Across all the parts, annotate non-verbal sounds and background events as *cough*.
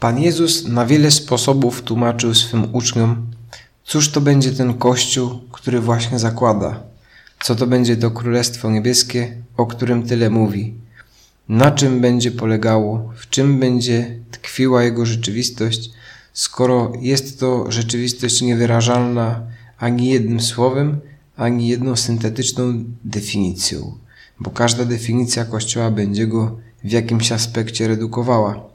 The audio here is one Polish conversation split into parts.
Pan Jezus na wiele sposobów tłumaczył swym uczniom, cóż to będzie ten Kościół, który właśnie zakłada, co to będzie to Królestwo Niebieskie, o którym tyle mówi, na czym będzie polegało, w czym będzie tkwiła jego rzeczywistość, skoro jest to rzeczywistość niewyrażalna ani jednym słowem, ani jedną syntetyczną definicją, bo każda definicja Kościoła będzie go w jakimś aspekcie redukowała.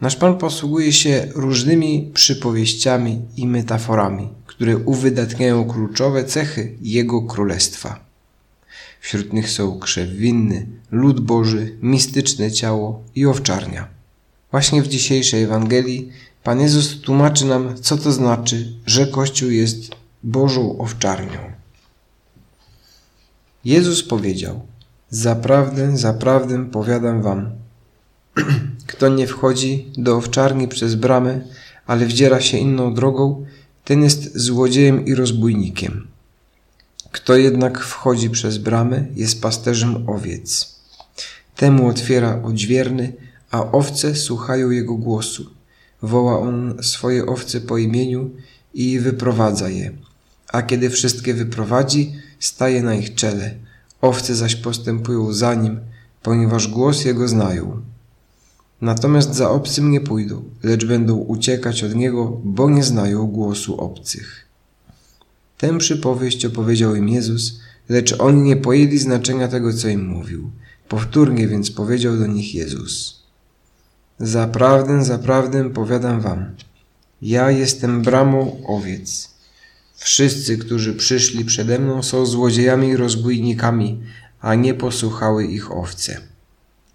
Nasz Pan posługuje się różnymi przypowieściami i metaforami, które uwydatniają kluczowe cechy Jego Królestwa. Wśród nich są krzew winny, lud Boży, mistyczne ciało i owczarnia. Właśnie w dzisiejszej Ewangelii Pan Jezus tłumaczy nam, co to znaczy, że Kościół jest Bożą owczarnią. Jezus powiedział: Zaprawdę, zaprawdę powiadam wam, *clears throat* kto nie wchodzi do owczarni przez bramę, ale wdziera się inną drogą, ten jest złodziejem i rozbójnikiem. Kto jednak wchodzi przez bramę, jest pasterzem owiec. Temu otwiera odźwierny, a owce słuchają jego głosu. Woła on swoje owce po imieniu i wyprowadza je. A kiedy wszystkie wyprowadzi, staje na ich czele. Owce zaś postępują za nim, ponieważ głos jego znają. Natomiast za obcym nie pójdą, lecz będą uciekać od niego, bo nie znają głosu obcych. Tę przypowieść opowiedział im Jezus, lecz oni nie pojęli znaczenia tego, co im mówił. Powtórnie więc powiedział do nich Jezus. Zaprawdę, zaprawdę powiadam wam, ja jestem bramą owiec. Wszyscy, którzy przyszli przede mną, są złodziejami i rozbójnikami, a nie posłuchały ich owce.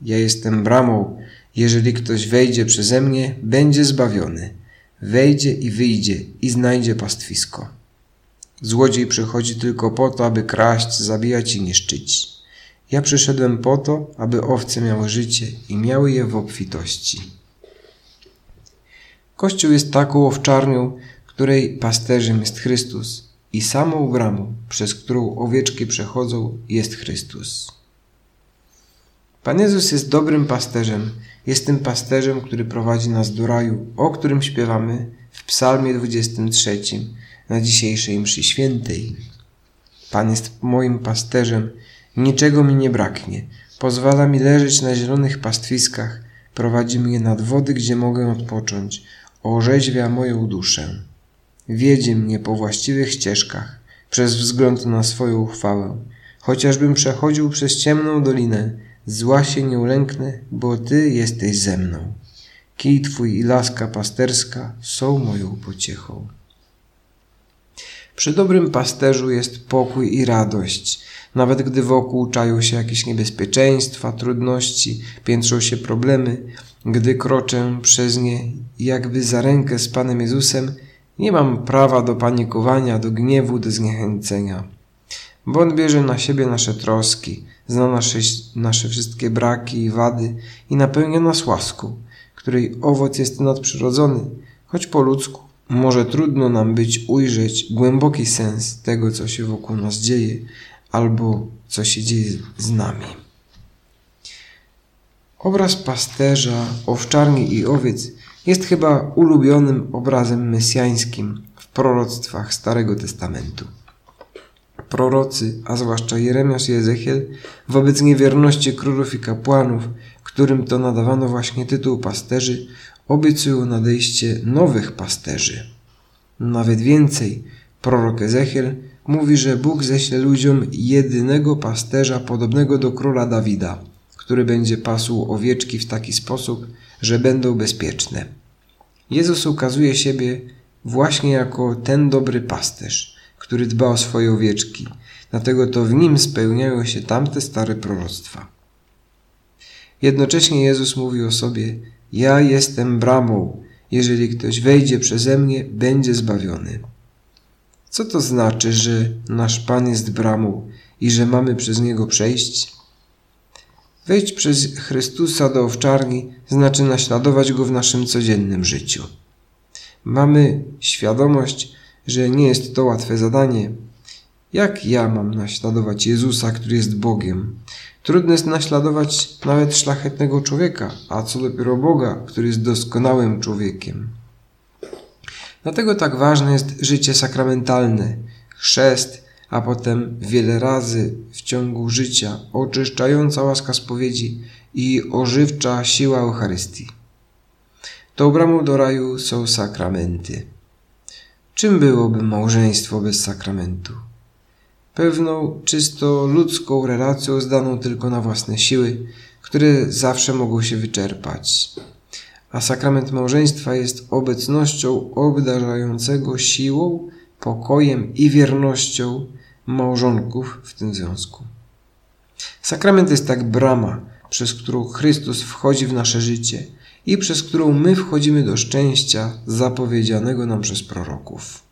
Ja jestem bramą, jeżeli ktoś wejdzie przeze mnie, będzie zbawiony. Wejdzie i wyjdzie i znajdzie pastwisko. Złodziej przychodzi tylko po to, aby kraść, zabijać i niszczyć. Ja przyszedłem po to, aby owce miały życie i miały je w obfitości. Kościół jest taką owczarnią, której pasterzem jest Chrystus i samą bramą, przez którą owieczki przechodzą, jest Chrystus. Pan Jezus jest dobrym pasterzem, jest tym pasterzem, który prowadzi nas do raju, o którym śpiewamy w Psalmie 23 na dzisiejszej mszy świętej. Pan jest moim pasterzem, niczego mi nie braknie. Pozwala mi leżeć na zielonych pastwiskach, prowadzi mnie nad wody, gdzie mogę odpocząć, orzeźwia moją duszę. Wiedzie mnie po właściwych ścieżkach, przez wzgląd na swoją chwałę. Chociażbym przechodził przez ciemną dolinę, zła się nie ulęknę, bo Ty jesteś ze mną. Kij Twój i laska pasterska są moją pociechą. Przy dobrym pasterzu jest pokój i radość. Nawet gdy wokół czają się jakieś niebezpieczeństwa, trudności, piętrzą się problemy, gdy kroczę przez nie jakby za rękę z Panem Jezusem, nie mam prawa do panikowania, do gniewu, do zniechęcenia. Bo On bierze na siebie nasze troski, zna nasze, nasze wszystkie braki i wady i napełnia nas łaską, której owoc jest nadprzyrodzony, choć po ludzku może trudno nam być ujrzeć głęboki sens tego, co się wokół nas dzieje, albo co się dzieje z nami. Obraz pasterza, owczarni i owiec jest chyba ulubionym obrazem mesjańskim w proroctwach Starego Testamentu. Prorocy, a zwłaszcza Jeremiasz i Ezechiel, wobec niewierności królów i kapłanów, którym to nadawano właśnie tytuł pasterzy, obiecują nadejście nowych pasterzy. Nawet więcej, prorok Ezechiel mówi, że Bóg ześle ludziom jedynego pasterza podobnego do króla Dawida, który będzie pasł owieczki w taki sposób, że będą bezpieczne. Jezus ukazuje siebie właśnie jako ten dobry pasterz, który dba o swoje owieczki, dlatego to w nim spełniają się tamte stare proroctwa. Jednocześnie Jezus mówi o sobie: Ja jestem bramą, jeżeli ktoś wejdzie przeze mnie, będzie zbawiony. Co to znaczy, że nasz Pan jest bramą i że mamy przez Niego przejść? Wejść przez Chrystusa do owczarni znaczy naśladować Go w naszym codziennym życiu. Mamy świadomość, że nie jest to łatwe zadanie. Jak ja mam naśladować Jezusa, który jest Bogiem? Trudno jest naśladować nawet szlachetnego człowieka, a co dopiero Boga, który jest doskonałym człowiekiem. Dlatego tak ważne jest życie sakramentalne, chrzest, a potem wiele razy w ciągu życia oczyszczająca łaska spowiedzi i ożywcza siła Eucharystii. Tą bramą do raju są sakramenty. Czym byłoby małżeństwo bez sakramentu? Pewną, czysto ludzką relacją zdaną tylko na własne siły, które zawsze mogą się wyczerpać. A sakrament małżeństwa jest obecnością obdarzającego siłą, pokojem i wiernością małżonków w tym związku. Sakrament jest tak brama, przez którą Chrystus wchodzi w nasze życie i przez którą my wchodzimy do szczęścia zapowiedzianego nam przez proroków.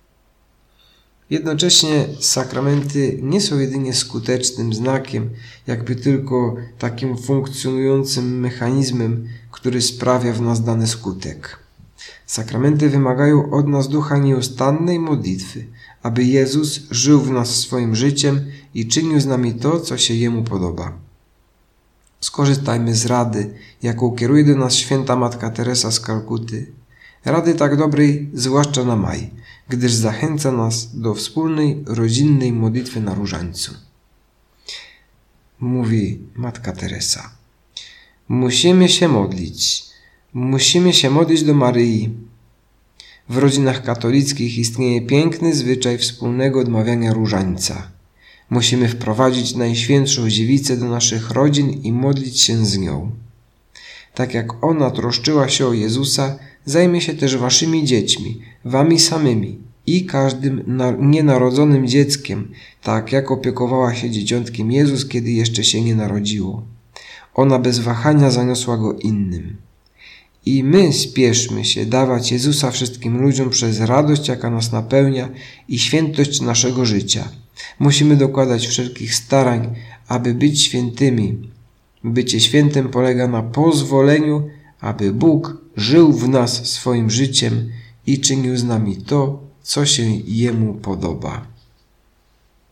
Jednocześnie sakramenty nie są jedynie skutecznym znakiem, jakby tylko takim funkcjonującym mechanizmem, który sprawia w nas dany skutek. Sakramenty wymagają od nas ducha nieustannej modlitwy, aby Jezus żył w nas swoim życiem i czynił z nami to, co się Jemu podoba. Skorzystajmy z rady, jaką kieruje do nas święta Matka Teresa z Kalkuty. Rady tak dobrej, zwłaszcza na maj, gdyż zachęca nas do wspólnej, rodzinnej modlitwy na różańcu. Mówi Matka Teresa. Musimy się modlić. Musimy się modlić do Maryi. W rodzinach katolickich istnieje piękny zwyczaj wspólnego odmawiania różańca. Musimy wprowadzić Najświętszą Dziewicę do naszych rodzin i modlić się z nią. Tak jak ona troszczyła się o Jezusa, zajmie się też waszymi dziećmi, wami samymi i każdym nienarodzonym dzieckiem, tak jak opiekowała się dzieciątkiem Jezus, kiedy jeszcze się nie narodziło. Ona bez wahania zaniosła go innym. I my spieszmy się dawać Jezusa wszystkim ludziom przez radość, jaka nas napełnia i świętość naszego życia. Musimy dokładać wszelkich starań, aby być świętymi. Bycie świętym polega na pozwoleniu, aby Bóg żył w nas swoim życiem i czynił z nami to, co się Jemu podoba.